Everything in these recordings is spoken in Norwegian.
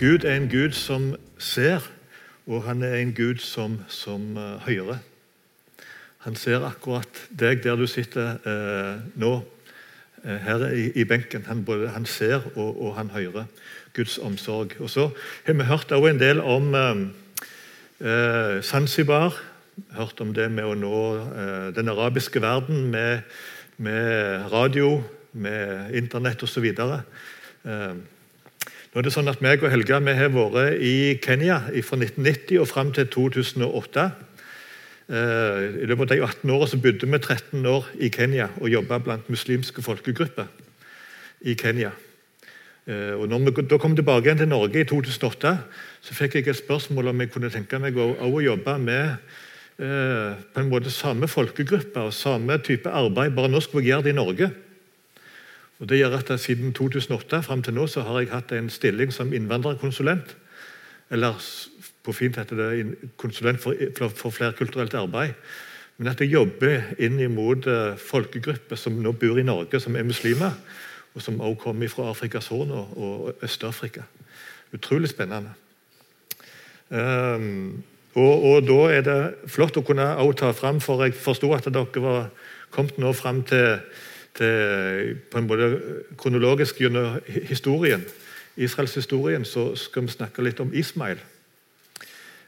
Gud er en Gud som ser, og han er en Gud som, som uh, hører. Han ser akkurat deg der du sitter uh, nå, uh, her i, i, benken. Han, både, han ser og, og, han hører Guds omsorg. Og Så har vi hørt en del om Zanzibar. Hørt om det med å nå den arabiske verden med, med radio, med internett osv. Uh, nå er det sånn at meg og Helga vi har vært i Kenya fra 1990 og fram til 2008. Eh, I løpet av de 18 årene så bodde vi 13 år i Kenya og jobba blant muslimske folkegrupper i Kenya. Eh, og når vi da kom tilbake igjen til Norge i 2008, så fikk jeg et spørsmål om jeg kunne tenke meg å, å jobbe med eh, på en måte samme folkegruppe og samme type arbeid, bare nå skulle jeg gjøre det i Norge. Og det gjør at Siden 2008 frem til nå så har jeg hatt en stilling som innvandrerkonsulent. Eller på fint heter det konsulent for, for flerkulturelt arbeid. Men at jeg jobber inn mot uh, folkegrupper som nå bor i Norge, som er muslimer. Og som også kommer fra Afrikas Horn og, og Øst-Afrika. Utrolig spennende. Um, og, og, da er det flott å kunne ta fram, for jeg forsto at dere var kommet nå fram til til, på en måte kronologisk gjennom historien, Israels historien, så skal vi snakke litt om Ismail.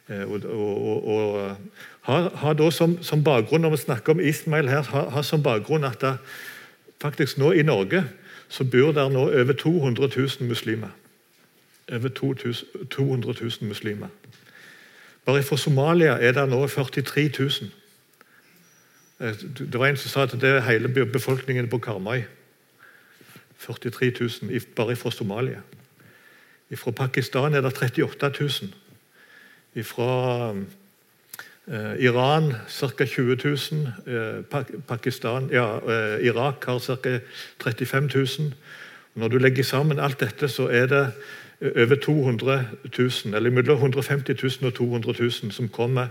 Eh, og, og, og har, har, da som, som, bakgrunn, Når vi snakker om Ismail her, har, har som bakgrunn at det, faktisk nå i Norge så bor der nå over 200 000 muslimer. Over 200 000 muslimer. Bare fra Somalia er det nå 43 000. Eh, det var en som sa at det er hele befolkningen på Karmøy. 43 000 bare fra Somalia. Fra Pakistan er det 38 000. Fra Iran ca. 20 000. Eh, Pakistan, ja, eh, Irak har ca. 35 000. Når du legger sammen alt dette, så er det over 200 000, eller mellom 150 000 og 200 000 som kommer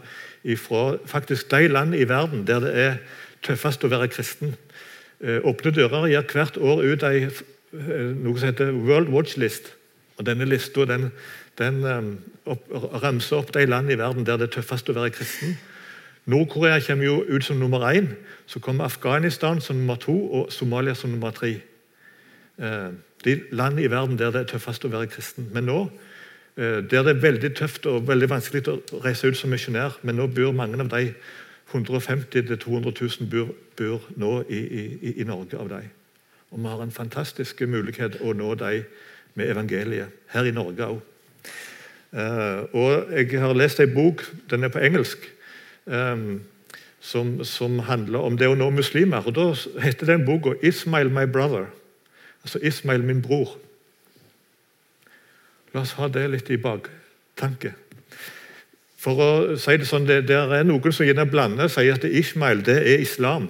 fra faktisk de land i verden der det er tøffest å være kristen. Eh, Åpne dører gir hvert år ut ei, eh, noe som heter World Watch List. Og Denne lista den, den um, opp, ramser opp de land i verden der det er tøffest å være kristen. Nord-Korea kommer jo ut som nummer én. Så kommer Afghanistan som nummer to og Somalia som nummer tre. Eh, de land i verden der det er tøffest å være kristen. Men nå, eh, der det er veldig tøft og veldig vanskelig å reise ut som misjonær, men nå bor mange av de 150 000-200 000 bor, bor, nå i, i, i, Norge av dem. Og vi har en fantastisk mulighet å nå dem med evangeliet, her i Norge òg. Uh, og jeg har lest ei bok, den er på engelsk, um, som, som, handler om det å nå muslimer. og Da heter den boka 'Ismail my brother'. Altså Ismail, min bror. La oss ha det litt i baktanke. For å si Det sånn, det, det er noen som gjerne blander sier at Ismail det er islam.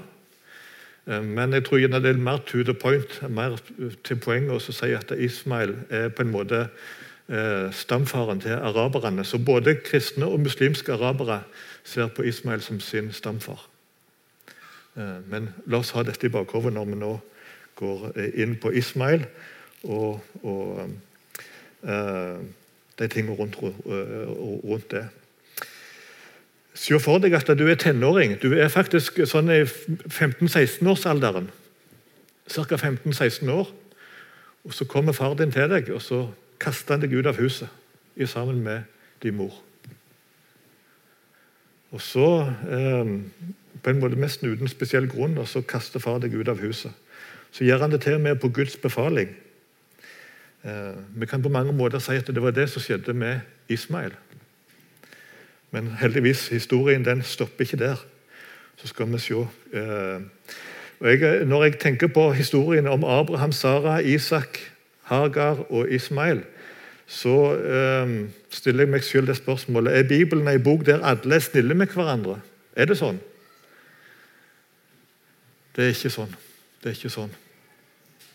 Eh, men jeg tror det er mer to the point, mer til poenget å si at Ismail er på en måte eh, stamfaren til araberne. Så både kristne og muslimske arabere ser på Ismail som sin stamfar. Eh, men la oss ha dette i bakhodet når vi nå går inn på Ismail og, og eh, de tingene rundt, rundt, det. Se for deg at du er tenåring. Du er faktisk sånn i 15-16-årsalderen. Ca. 15-16 år. Og Så kommer far din til deg, og så kaster han deg ut av huset sammen med din mor. Og så, eh, på en måte nesten uten spesiell grunn, og så kaster far deg ut av huset. Så gjør han det til og med på Guds befaling. Eh, vi kan på mange måter si at det var det som skjedde med Ismail. Men heldigvis, historien den stopper ikke der. Så skal vi se. Eh, jeg, når jeg tenker på historien om Abraham, Sara, Isak, Hagar og Ismail, så eh, stiller jeg meg selv det spørsmålet Er Bibelen en bok der alle er snille med hverandre. Er det sånn? Det er ikke sånn. Det er ikke sånn.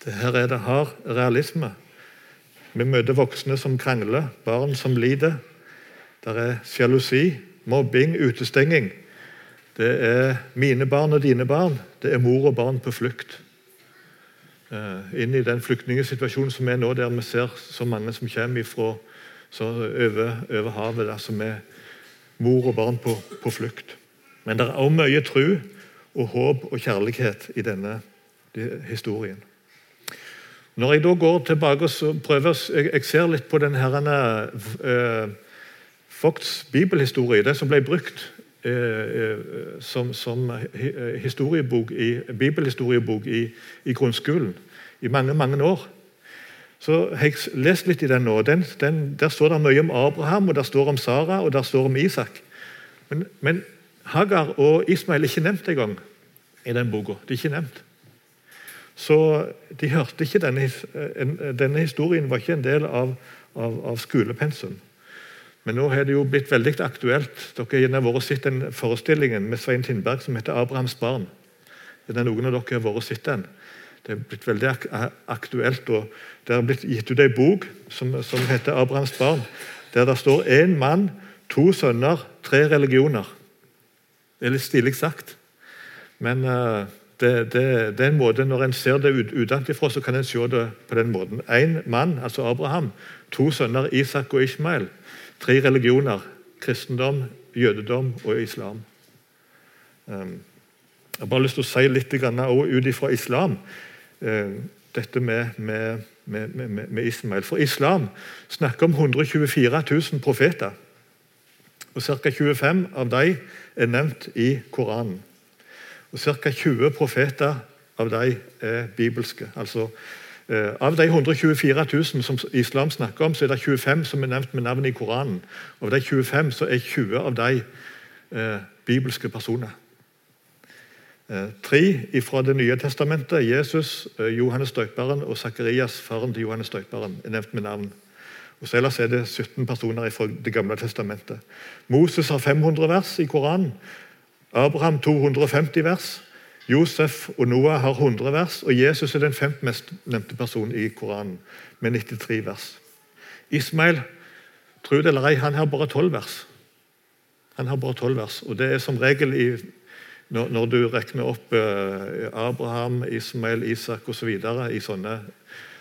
Her er det hard realisme. Vi møter voksne som krangler, barn som lider. Det er sjalusi, mobbing, utestenging. Det er mine barn og dine barn. Det er mor og barn på flukt. Uh, inn i den flyktningsituasjonen som er nå, der vi ser så mange som kommer fra over, over havet, der som er mor og barn på, på flukt. Men det er også mye tro og håp og kjærlighet i denne historien. Når jeg da går tilbake og prøver Jeg, jeg ser litt på den herrene Fogts bibelhistorie, det som ble brukt uh, som, som historiebok i, bibelhistoriebok i, i, grunnskolen i mange mange år. Så har jeg lest litt i den nå. Den, den, der står det mye om Abraham, og der står om Sara og der står om Isak. Men, men Hagar og Ismail er ikke nevnt engang i den boka. De er ikke nevnt. Så de hørte ikke denne, denne historien var ikke en del av, av, av skolepensum. Men nå har det jo blitt veldig aktuelt. Dere har vært sett den forestillingen med Svein Tindberg som heter 'Abrahams barn'. Er det noen av dere har vært sett den? Det er blitt veldig ak aktuelt. og Det har blitt gitt ut en bok som, som heter 'Abrahams barn', der det står én mann, to sønner, tre religioner. Det er litt stilig sagt, men uh, det, det, det, er en måte, Når en ser det ut, utenfra, så kan en se det på den måten. Én mann, altså Abraham, to sønner, Isak og Ishmael. Tre religioner. Kristendom, jødedom og islam. Um, jeg har bare lyst til å si litt ut ifra islam, uh, dette med, med, med, med, Ismael. For islam snakker om 124 000 profeter. Og Ca. 25 av dem er nevnt i Koranen. Og Ca. 20 profeter av de er bibelske. Altså, eh, Av de 124 000 som islam snakker om, så er det 25 som er nevnt med navn i Koranen. Av de 25 så er 20 av de eh, bibelske personer. Eh, tre fra Det nye testamentet, Jesus, eh, Johannes døperen og Sakarias, faren til Johannes døperen, er nevnt med navn. Og så Ellers er det 17 personer fra Det gamle testamentet. Moses har 500 vers i Koranen. Abraham 250 vers. Josef og Noah har 100 vers, og Jesus er den femte mest nevnte personen i Koranen, med 93 vers. Ismail tro det eller ei, han har bare 12 vers. Han har bare 12 vers, og Det er som regel i, når, når, du regner opp eh, Abraham, Ismail, Isak osv. Så sånne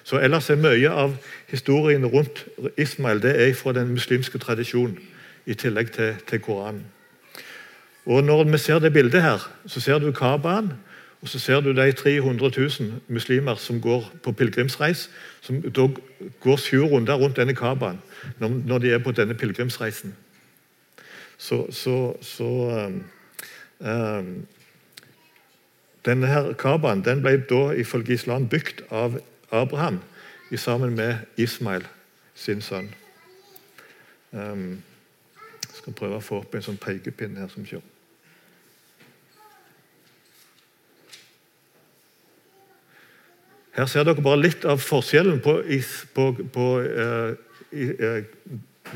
så Ellers er mye av historien rundt Ismail det er fra den muslimske tradisjonen, i tillegg til, til Koranen. Og Når vi ser det bildet her, så ser du Kabaen, og så ser du de 300 000 muslimer som går på pilegrimsreis, som da går sju runder rundt denne Kabaen når, de er på denne pilegrimsreisen. Så, så, så um, um, Denne her Kabaen den ble da ifølge islam bygd av Abraham sammen med Ismail, sin sønn. Um, skal prøve å få opp en sånn pekepinn her som kjører. Her ser dere bare litt av forskjellen på, på, på eh, i, eh,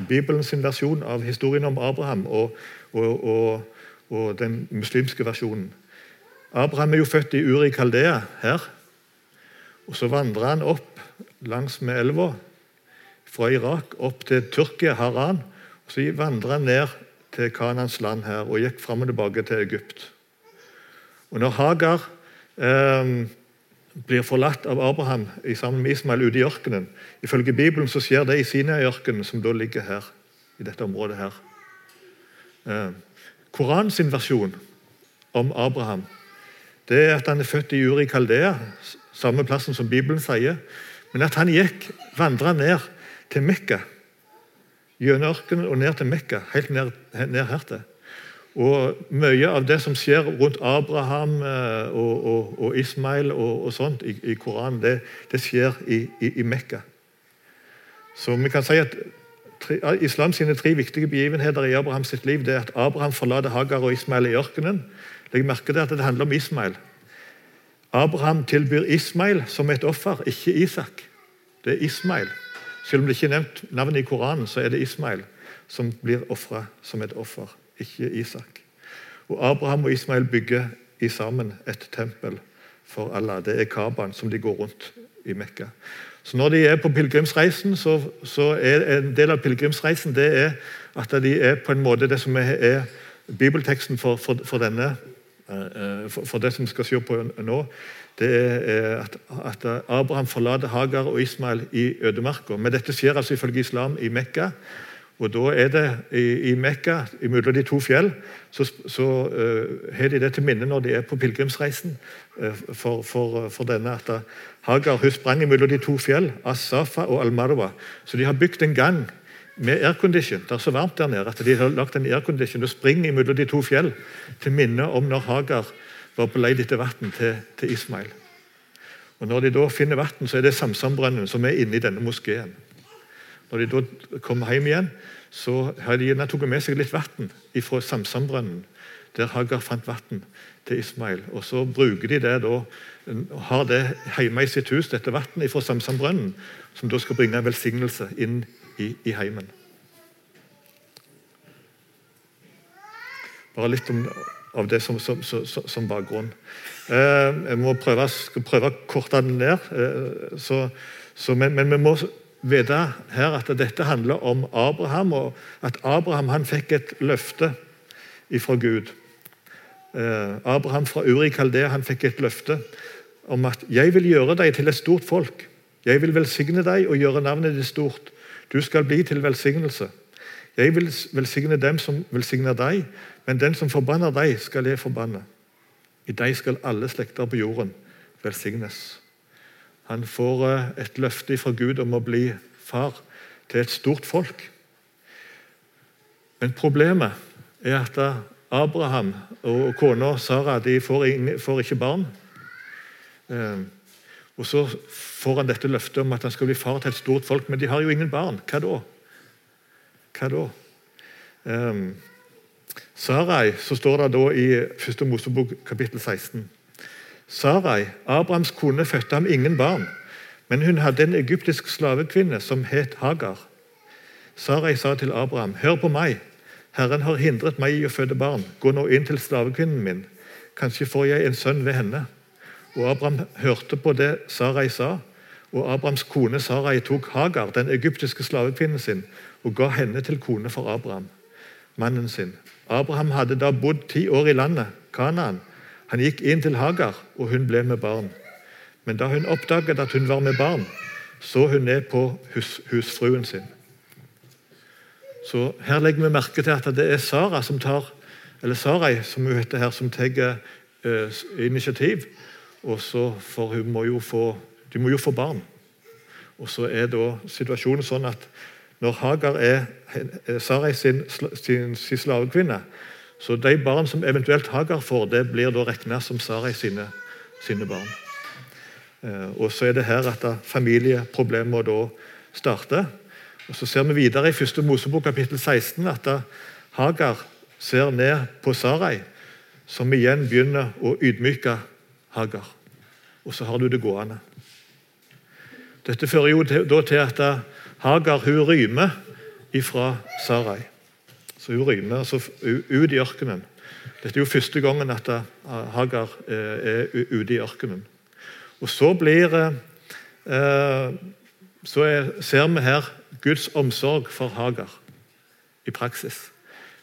Bibelens versjon av historien om Abraham og, og, og, og, den muslimske versjonen. Abraham er jo født i Uri Kaldea her. og Så vandrer han opp langs med elva fra Irak opp til Tyrkia, Haran. og Så vandrer han ned til Kanans land her og gikk fram og tilbake til Egypt. Og når Hagar eh, blir forlatt av Abraham sammen med Ismael ute i ørkenen. Ifølge Bibelen så skjer det i Sinai-ørkenen, som da ligger her. i dette området her. Eh, Korans versjon om Abraham det er at han er født i Uri Kaldea, samme plassen som Bibelen sier. Men at han gikk, vandra ned til Mekka, gjennom ørkenen og ned til Mekka, helt ned, ned hertil. Og Mye av det som skjer rundt Abraham eh, og, og, og Ismail og, og sånt i, i, Koranen, det, det skjer i, i, i, Mekka. Så vi kan si at Islam sine tre viktige begivenheter i Abrahams liv det er at Abraham forlater Hagar og Ismail i ørkenen. Legg merke til at det handler om Ismail. Abraham tilbyr Ismail som et offer, ikke Isak. Det er Ismail. Selv om det ikke er nevnt navnet i Koranen, så er det Ismail som blir ofra som et offer ikke Isak. Og Abraham og Ismail bygger i sammen et tempel for Allah. Det er Kaban som de går rundt i Mekka. Så Når de er på pilegrimsreisen, så, så, er en del av pilegrimsreisen at de er på en måte det som er, bibelteksten for, for, for, denne For det som vi skal se på nå, det er at, at Abraham forlater Hagar og Ismael i ødemarka. Men dette skjer altså ifølge islam i Mekka. Og da er det i, i Mekka, mellom de to fjell, så, så uh, har de det til minne når de er på pilegrimsreisen. Uh, for, for, for, denne at Hagar hun sprang mellom de to fjell, Asafa og Al-Marwa. Så de har bygd en gang med aircondition. Det er så varmt der nede at de har lagt en aircondition og springer mellom de to fjell til minne om når Hagar var på leit etter vann til, til, Ismail. Og Når de da finner vann, så er det Samsambrønnen som er inne i denne moskeen. Når de da kommer hjem igjen, så har de tatt med seg litt vann fra Samsambrønnen, der Hagar fant vann til Ismail. Og Så bruker de det da, har det hjemme i sitt hus, dette vannet fra Samsambrønnen, som da skal bringe velsignelse inn i, i heimen. Bare litt om, av det som, som, som, som bakgrunn. Eh, jeg må prøve, prøve å korte den ned. Eh, så, så, men, men, vi må vite her at dette handler om Abraham, og at Abraham han fikk et løfte fra Gud. Eh, Abraham fra Uri Kaldea han fikk et løfte om at 'jeg vil gjøre deg til et stort folk'. 'Jeg vil velsigne deg og gjøre navnet ditt stort'. Du skal bli til velsignelse. Jeg vil velsigne dem som velsigner deg, men den som forbanner deg, skal jeg forbanne. I deg skal alle slekter på jorden velsignes. Han får eh, et løfte fra Gud om å bli far til et stort folk. Men problemet er at Abraham og kona Sara de får, ikke barn. Eh, og Så får han dette løftet om at han skal bli far til et stort folk, men de har jo ingen barn. Hva da? Hva da? Um, Sarai, så står det da i 1. Mosebok kapittel 16. Sarai, Abrahams kone, fødte ham ingen barn, men hun hadde en egyptisk slavekvinne som het Hagar. Sarai sa til Abraham, 'Hør på meg. Herren har hindret meg i å føde barn. Gå nå inn til slavekvinnen min. Kanskje får jeg en sønn ved henne.' Og Abraham hørte på det Sarai sa, og Abrahams kone Sarai tok Hagar, den egyptiske slavekvinnen sin, og ga henne til kone for Abraham, mannen sin. Abraham hadde da bodd ti år i landet, Kanaan. Han gikk inn til Hagar, og hun ble med barn. Men da hun oppdaget at hun var med barn, så hun ned på hus, husfruen sin. Så Her legger vi merke til at det er Sara som tar, eller Sarai som hun heter her, som tar eh, initiativ og så for hun må jo få, De må jo få barn. Og så er da situasjonen sånn at når Hagar er Sarai sin, sin, sin slavekvinne, så de barn som eventuelt Hagar får, det blir da regna som Sarai sine, sine barn. Eh, og så er det her at familieproblemet da starter. Og Så ser vi videre i første Mosebok kapittel 16 at Hagar ser ned på Sarai, som igjen begynner å ydmyke Hagar. Og så har du det gående. Dette fører jo da til at Hagar hun rymer ifra Sarai. Så Hun rømmer altså ut i ørkenen. Dette er jo første gangen at Hagar er ute i ørkenen. Og Så blir eh, så ser vi her Guds omsorg for Hagar i praksis.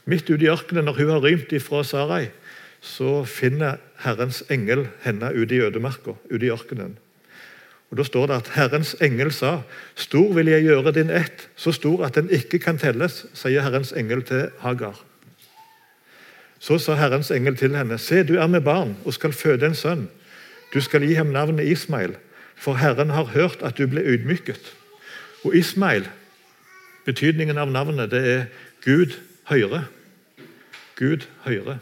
Midt ute i ørkenen, når hun har rymt ifra Sarai, så finner Herrens engel henne ute i ødemarka, ute i ørkenen. Og Da står det at Herrens engel sa, 'Stor vil jeg gjøre din ett, så stor at den ikke kan telles', sier Herrens engel til Hagar. Så sa Herrens engel til henne, 'Se, du er med barn og skal føde en sønn.' 'Du skal gi ham navnet Ismail, for Herren har hørt at du ble ydmyket.' Og Ismail, betydningen av navnet, det er Gud høyre. Gud høyre.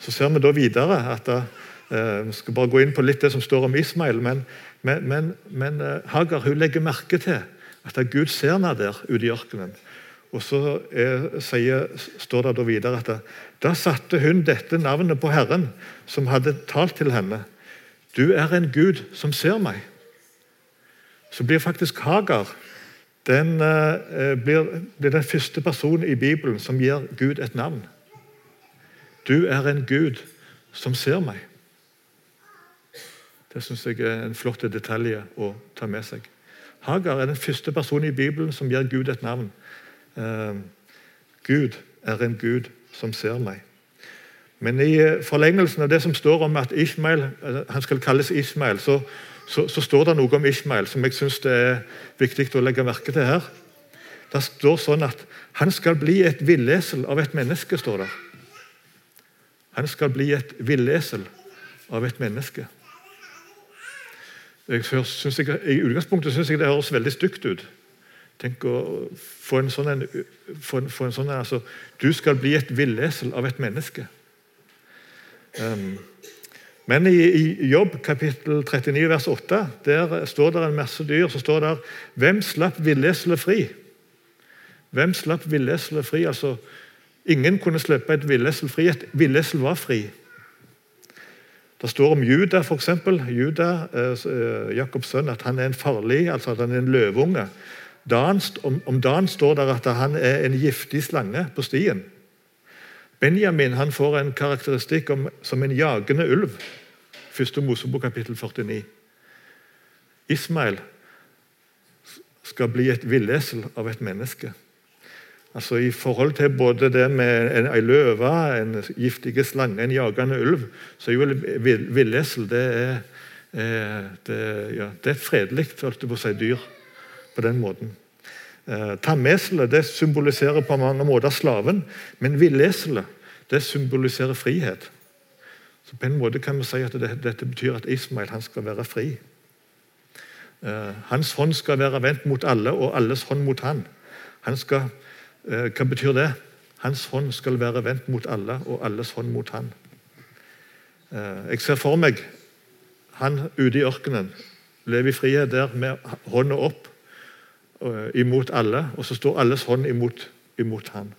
Så ser vi da videre at eh, Vi skal bare gå inn på litt det som står om Ismail. Men, men, men, men eh, Hagar hun legger merke til at Gud ser henne der ute i ørkenen. Og så er, sier, står det da videre at da satte hun dette navnet på Herren, som hadde talt til henne. Du er en Gud som ser meg. Så blir faktisk Hagar den, eh, blir, blir den første personen i Bibelen som gir Gud et navn. Du er en Gud som ser meg. Det syns jeg er en flott detalj å ta med seg. Hagar er den første personen i Bibelen som gir Gud et navn. Eh, Gud er en Gud som ser meg. Men i forlengelsen av det som står om at Ishmael, han skal kalles Ishmael, så, så, så står det noe om Ishmael som jeg syns det er viktig å legge merke til her. Det står sånn at han skal bli et villesel av et menneske. står det. Han skal bli et villesel av et menneske. Jeg synes jeg, I utgangspunktet syns jeg det høres veldig stygt ut. Tenk å få en sånn, en, få en, få en sånn altså, Du skal bli et villesel av et menneske. Um, men i, i, Jobb kapittel 39 vers 8 der står det en masse dyr. så står det Hvem slapp villeselet fri? Hvem slapp villeselet fri? Altså, ingen kunne slippe et villesel fri. Et villesel var fri. Det står om Juda, f.eks. Juda, eh, Jakobs sønn, at han er en farlig, altså at han er en løveunge. Dan, om, om Dan står det at han er en giftig slange på stien. Benjamin han får en karakteristikk om, som en jagende ulv. Første Mosebok kapittel 49. Ismael skal bli et villesel av et menneske. Altså I forhold til både det med en, en løve, en giftig slange, en jagende ulv, så er jo villesel det er, det, ja, det er fredelig si, dyr på den måten. Eh, Tammeselet det symboliserer på mange måter slaven, men villeselet det symboliserer frihet. Så på en måte kan vi si at det, Dette betyr at Ismail han skal være fri. Eh, hans hånd skal være vendt mot alle, og alles hånd mot han. han skal, eh, hva betyr det? Hans hånd skal være vendt mot alle, og alles hånd mot han. Eh, jeg ser for meg han ute i ørkenen, lever i frihet der med hånda opp Eh, imot alle, og så står alles hånd imot, imot han.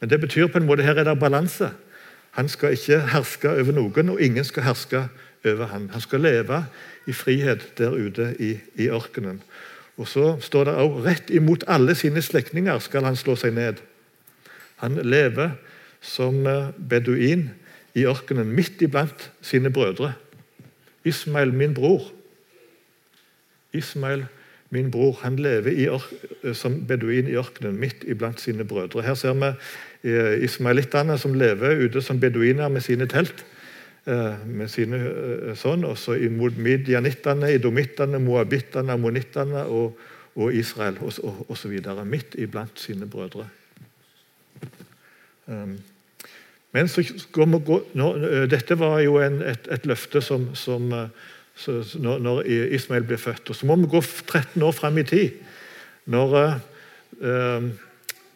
Men det betyr på en måte her er det balanse. Han skal ikke herske over noen, og ingen skal herske over han. Han skal leve i frihet der ute i, i ørkenen. Og så står det også rett imot alle sine slektninger skal han slå seg ned. Han lever som eh, beduin i ørkenen, midt iblant sine brødre. Ismail, min bror. Ismail, Min bror han lever som beduin i ørkenen, midt iblant sine brødre. Her ser vi eh, ismailittene som lever ute som beduiner med sine telt. Eh, med sine eh, sånn, også imot midjanittene, idomittene, moabittene, ammonittene og, og Israel osv. Midt iblant sine brødre. Um, men så går vi gå, nå, Dette var jo en, et, et, løfte som, som så, når, når, Ismail blir født. Og Så må vi gå 13 år fram i tid, når uh,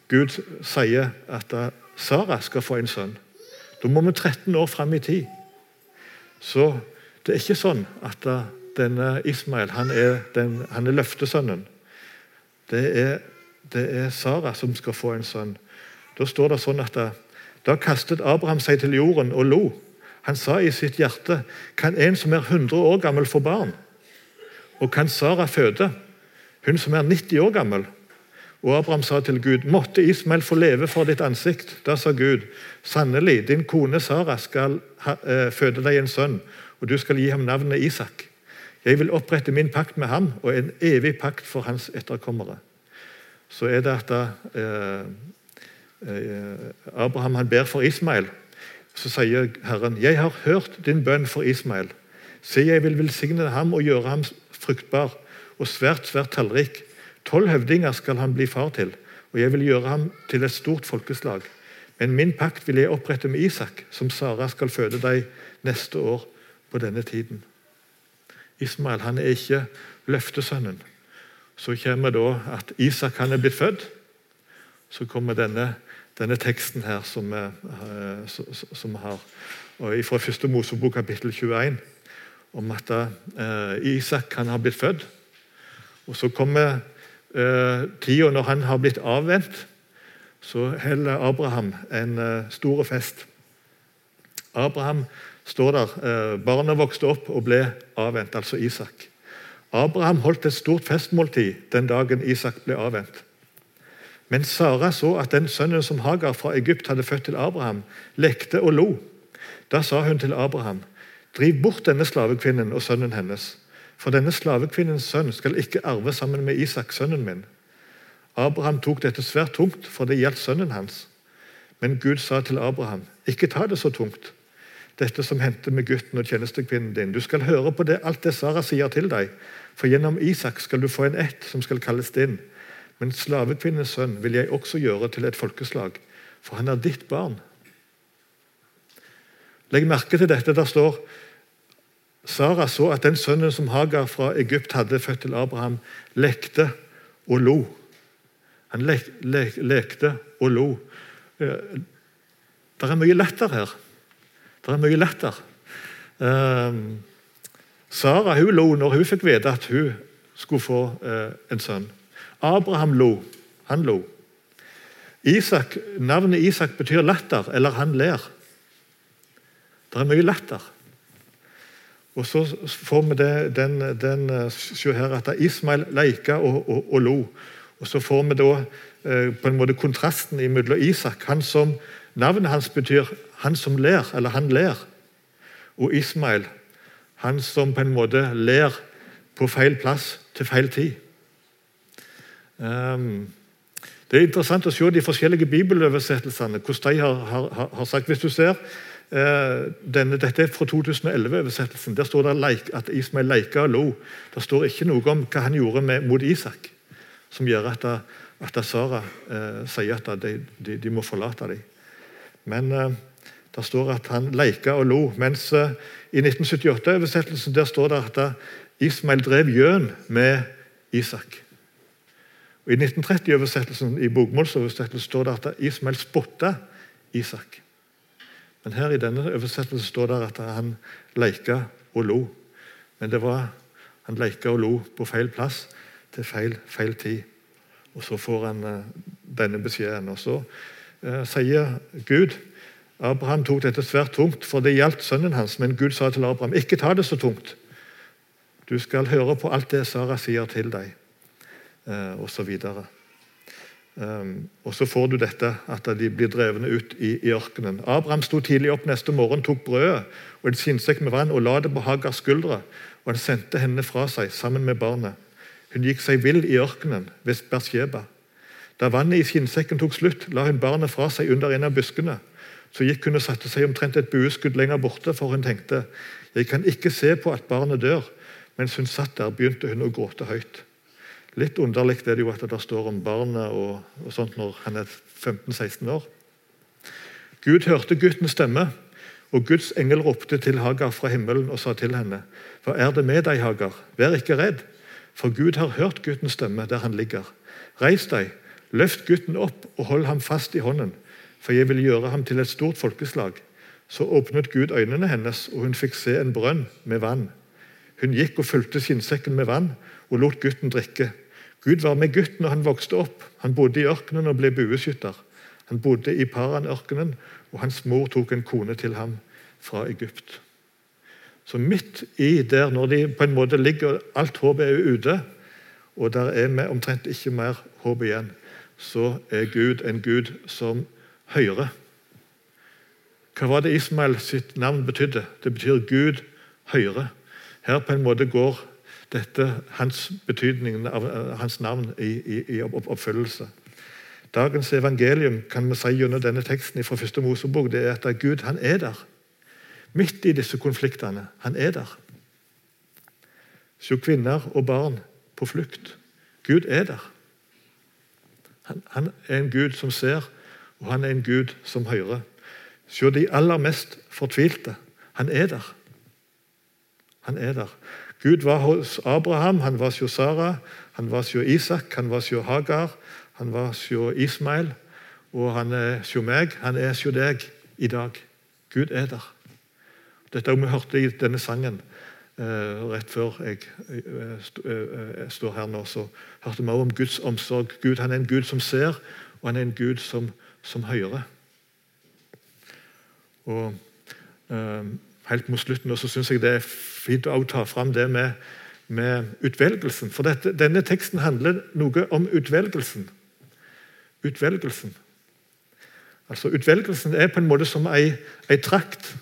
Gud sier at Sara skal få en sønn. Da må vi 13 år fram i tid. Så det er ikke sånn at denne Ismail han er, den, han er løftesønnen. Det er, det er, Sara som skal få en sønn. Da står det sånn at da kastet Abraham seg til jorden og lo. Han sa i sitt hjerte Kan en som er 100 år gammel, få barn? Og kan Sara føde? Hun som er 90 år gammel? Og Abraham sa til Gud, måtte Ismael få leve for ditt ansikt. Da sa Gud, sannelig, din kone Sara skal uh, føde deg en sønn, og du skal gi ham navnet Isak. Jeg vil opprette min pakt med ham og en evig pakt for hans etterkommere. Så er det at da, eh, Abraham han ber for Ismael. Så sier Herren, 'Jeg har hørt din bønn for Ismael.' 'Se, jeg vil velsigne ham og gjøre ham fruktbar og svært, svært tallrik.' 'Tolv høvdinger skal han bli far til, og jeg vil gjøre ham til et stort folkeslag.' 'Men min pakt vil jeg opprette med Isak, som Sara skal føde deg neste år på denne tiden.' Ismael han er ikke løftesønnen. Så kommer da at Isak han er blitt født. Så kommer denne denne teksten her som vi, som har. Fra første Mosebok kapittel 21 om at uh, Isak han har blitt født. Og Så kommer tida når han har blitt avvent. Så holder Abraham en uh, stor fest. Abraham står der. Barna barnet vokste opp og ble avvent, altså Isak. Abraham holdt et stort festmåltid den dagen Isak ble avvent. Men Sara så at den sønnen som Hagar fra Egypt hadde født til Abraham, lekte og lo. Da sa hun til Abraham.: Driv bort denne slavekvinnen og sønnen hennes, for denne slavekvinnens sønn skal ikke arve sammen med Isak, sønnen min. Abraham tok dette svært tungt, for det gjaldt sønnen hans. Men Gud sa til Abraham.: Ikke ta det så tungt, dette som hendte med gutten og tjenestekvinnen din. Du skal høre på det, alt det Sara sier til deg, for gjennom Isak skal du få en ett som skal kalles din. Men slavekvinnens sønn vil jeg også gjøre til et folkeslag, for han er ditt barn. Legg merke til dette. Der står Sara så at den sønnen som Hagar fra Egypt hadde født til Abraham, lekte og lo. Han lek, lek, lekte og lo. Eh, det er mye latter her. Det er mye latter. Uh, Sara hun lo når hun fikk vite at hun skulle få uh, en sønn. Abraham lo. Han lo. Isak, navnet Isak betyr latter, eller 'han ler'. Det er mye latter. Og så får vi det, den, den, eh, se her at Ismail leika og, og, og, lo. Og så får vi da eh, på en måte kontrasten mellom Isak, han som navnet hans betyr 'han som ler', eller 'han ler', og Ismail, han som på en måte ler på feil plass til feil tid. Um, det er interessant å se de forskjellige bibeloversettelsene. hvordan de har, har, har sagt. Hvis du ser denne, dette er fra 2011-oversettelsen. Der står det at Ismail leika og lo. Det står ikke noe om hva han gjorde med, mot Isak, som gjør at, at Sara eh, sier at de, de, de, må forlate dem. Men eh, det står at han leika og lo. Mens eh, i 1978-oversettelsen der står det at Ismail drev gjøn med Isak. Og I 1930-oversettelsen i bokmålsoversettelsen står det at Ismail spotta Isak. Men her i denne oversettelsen står det at han leika og lo. Men det var han leika og lo på feil plass til feil, feil tid. Og så får han uh, denne beskjeden. Og så eh, sier Gud Abraham tok dette svært tungt, for det gjaldt sønnen hans. Men Gud sa til Abraham, ikke ta det så tungt. Du skal høre på alt det Sara sier til deg, uh, osv. Um, og så får du dette at de blir drevne ut i, i ørkenen. Abraham sto tidlig opp neste morgen, tok brødet og et skinnsekk med vann og la det på Hagars skuldre. Og han sendte henne fra seg sammen med barnet. Hun gikk seg vill i ørkenen ved Bersheba. Da vannet i skinnsekken tok slutt, la hun barnet fra seg under en av buskene. Så gikk hun og satte seg omtrent et bueskudd lenger borte, for hun tenkte jeg kan ikke se på at barnet dør. Mens hun satt der, begynte hun å gråte høyt. Litt underlig er det jo at det står om barnet og, og sånt når han er 15-16 år. Gud hørte guttens stemme, og Guds engel ropte til Hagar fra himmelen og sa til henne.: Hva er det med deg, Hagar? Vær ikke redd, for Gud har hørt guttens stemme der han ligger. Reis deg, løft gutten opp og hold ham fast i hånden, for jeg vil gjøre ham til et stort folkeslag. Så åpnet Gud øynene hennes, og hun fikk se en brønn med vann. Hun gikk og fulgte skinnsekken med vann og lot gutten drikke. Gud var med gutten og han vokste opp. Han bodde i ørkenen og ble bueskytter. Han bodde i Paran-ørkenen, og hans mor tok en kone til ham fra Egypt. Så midt i der, når de på en måte ligger alt håpet er ute, og der er vi omtrent ikke mer håp igjen, så er Gud en Gud som hører. Hva var det Ismael sitt navn betydde? Det betyr Gud hører. Her på en måte går dette hans betydningen av hans navn i, i, i oppfyllelse. Dagens evangelium kan vi si gjennom denne teksten fra første Mosebok, det er at Gud han er der. Midt i disse konfliktene. Han er der. Se kvinner og barn på flukt. Gud er der. Han, han, er en Gud som ser, og han er en Gud som hører. Se de aller mest fortvilte. Han er der. Han er der. Gud var hos Abraham, han var hos Sara, han var hos Isak, han var hos Hagar, han var hos Ismail, og han er hos meg, han er hos deg i dag. Gud er der. Dette vi hørte i denne sangen eh, rett før jeg eh, eh, står her nå. Så hørte vi også om Guds omsorg. Gud han er en Gud som ser, og han er en Gud som, som hører. Og helt mot slutten og så syns jeg det er fint å ta fram det med, med utvelgelsen. For dette, denne teksten handler noe om utvelgelsen. Utvelgelsen. Altså Utvelgelsen er på en måte som ei, ei trakt.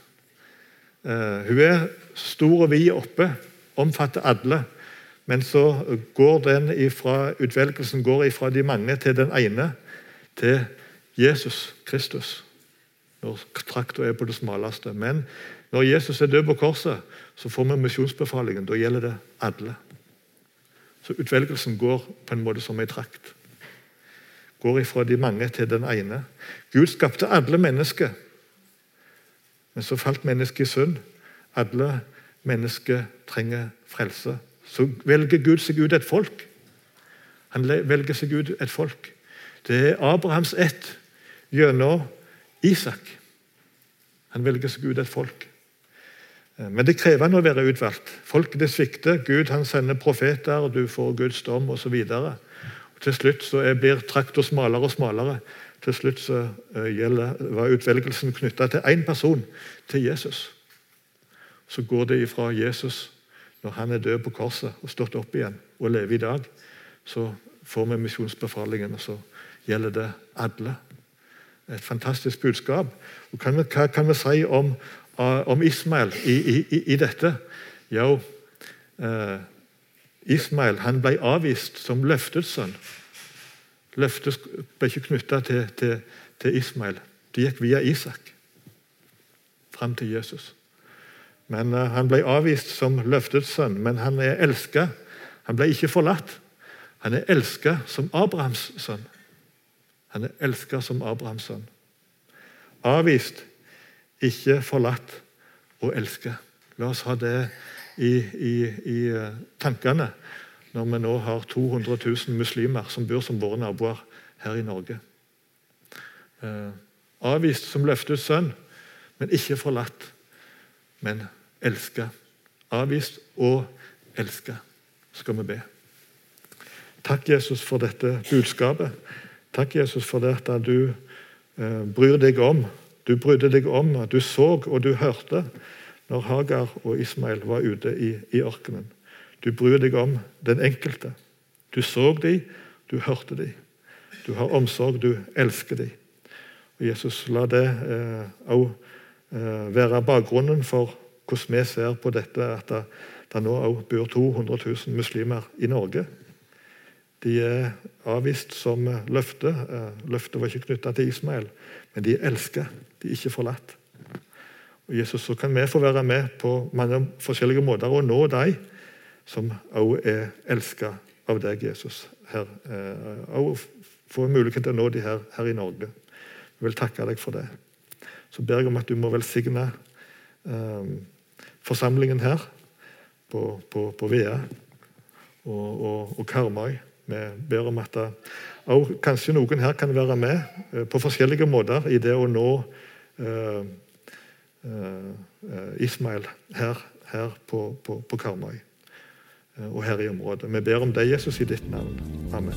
Uh, hun er stor og vid oppe, omfatter alle. Men så går den ifra, utvelgelsen går ifra de mange til den ene, til Jesus Kristus. Når trakta er på det smaleste. Men når Jesus er død på korset, så får vi misjonsbefalingen. Da gjelder det alle. Så utvelgelsen går på en måte som ei trakt. Går ifra de mange til den ene. Gud skapte alle mennesker, men så falt mennesket i synd. Alle mennesker trenger frelse. Så velger Gud seg ut et folk. Han velger seg ut et folk. Det er Abrahams ett gjennom Isak. Han velger seg ut et folk. Eh, men det krever han å være utvalgt. Folket svikter. Gud han sender profeter, og du får Guds dom osv. Til slutt så blir trakta smalere og smalere. Til slutt så eh, var utvelgelsen knytta til én person, til Jesus. Så går det ifra Jesus, når han er død på korset og stått opp igjen og lever i dag, så får vi misjonsbefalingen, og så gjelder det alle. Et fantastisk budskap. Og kan hva kan vi si om, om Ismael i, i, i, dette? Jo, eh, Ismael han ble avvist som løftets sønn. Løftet ble ikke knytta til, til, til, Ismael. Det gikk via Isak fram til Jesus. Men eh, Han ble avvist som løftets sønn, men han er elska. Han ble ikke forlatt. Han er elska som Abrahams sønn. Han er elska som Abrahams sønn. Avvist, ikke forlatt og elska. La oss ha det i, i, i, eh, tankene når vi nå har 200 000 muslimer som bor som våre naboer her i Norge. Eh, avvist som løftets sønn, men ikke forlatt, men elska. Avvist og elska, skal vi be. Takk, Jesus, for dette budskapet. Takk, Jesus, for det at du eh, bryr deg om. Du brydde deg om, at du så og du hørte når Hagar og Ismail var ute i, i ørkenen. Du bryr deg om den enkelte. Du så dem, du hørte dem. Du har omsorg, du elsker dem. Og Jesus, la det òg eh, eh, være bakgrunnen for hvordan vi ser på dette at det, det nå òg bor 200 000 muslimer i Norge. De er avvist som løfte. Eh, løftet var ikke knytta til Ismael, men de er elsket. De er ikke forlatt. Og Jesus, Så kan vi få være med på mange forskjellige måter og nå de som også er elsket av deg, Jesus. Her, eh, og få mulighet til å nå de her, her i Norge. Jeg vil takke deg for det. Så ber jeg om at du må velsigne eh, forsamlingen her på, på, på Vea og, og, og Karmøy. Vi ber om at og kanskje noen her kan være med eh, på forskjellige måter i det å nå uh, uh, Ismail her, her på, på, på, Karmøy og her i området. Vi ber om deg, Jesus, i ditt navn. Amen.